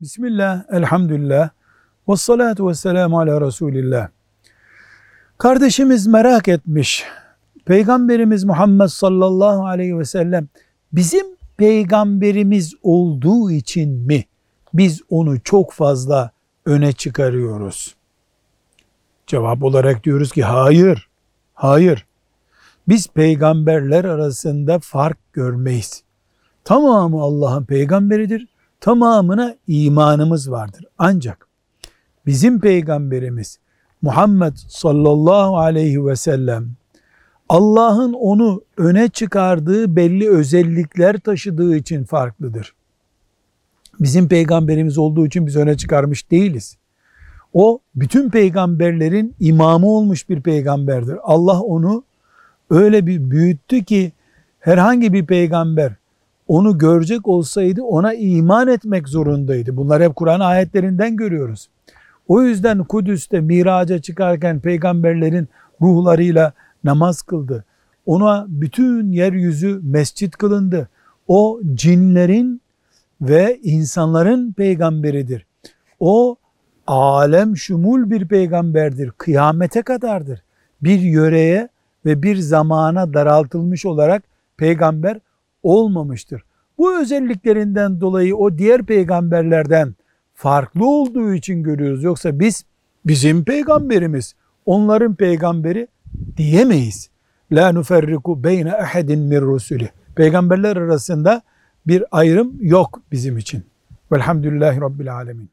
Bismillah, elhamdülillah, ve salatu ve selamu ala Resulillah. Kardeşimiz merak etmiş. Peygamberimiz Muhammed sallallahu aleyhi ve sellem bizim peygamberimiz olduğu için mi biz onu çok fazla öne çıkarıyoruz? Cevap olarak diyoruz ki hayır, hayır. Biz peygamberler arasında fark görmeyiz. Tamamı Allah'ın peygamberidir. Tamamına imanımız vardır. Ancak bizim peygamberimiz Muhammed sallallahu aleyhi ve sellem Allah'ın onu öne çıkardığı belli özellikler taşıdığı için farklıdır. Bizim peygamberimiz olduğu için biz öne çıkarmış değiliz. O bütün peygamberlerin imamı olmuş bir peygamberdir. Allah onu öyle bir büyüttü ki herhangi bir peygamber onu görecek olsaydı ona iman etmek zorundaydı. Bunlar hep Kur'an ayetlerinden görüyoruz. O yüzden Kudüs'te miraca çıkarken peygamberlerin ruhlarıyla namaz kıldı. Ona bütün yeryüzü mescit kılındı. O cinlerin ve insanların peygamberidir. O alem şumul bir peygamberdir. Kıyamete kadardır. Bir yöreye ve bir zamana daraltılmış olarak peygamber olmamıştır. Bu özelliklerinden dolayı o diğer peygamberlerden farklı olduğu için görüyoruz. Yoksa biz bizim peygamberimiz, onların peygamberi diyemeyiz. La nuferriku beyne ahadin min rusuli. Peygamberler arasında bir ayrım yok bizim için. Velhamdülillahi Rabbil alemin.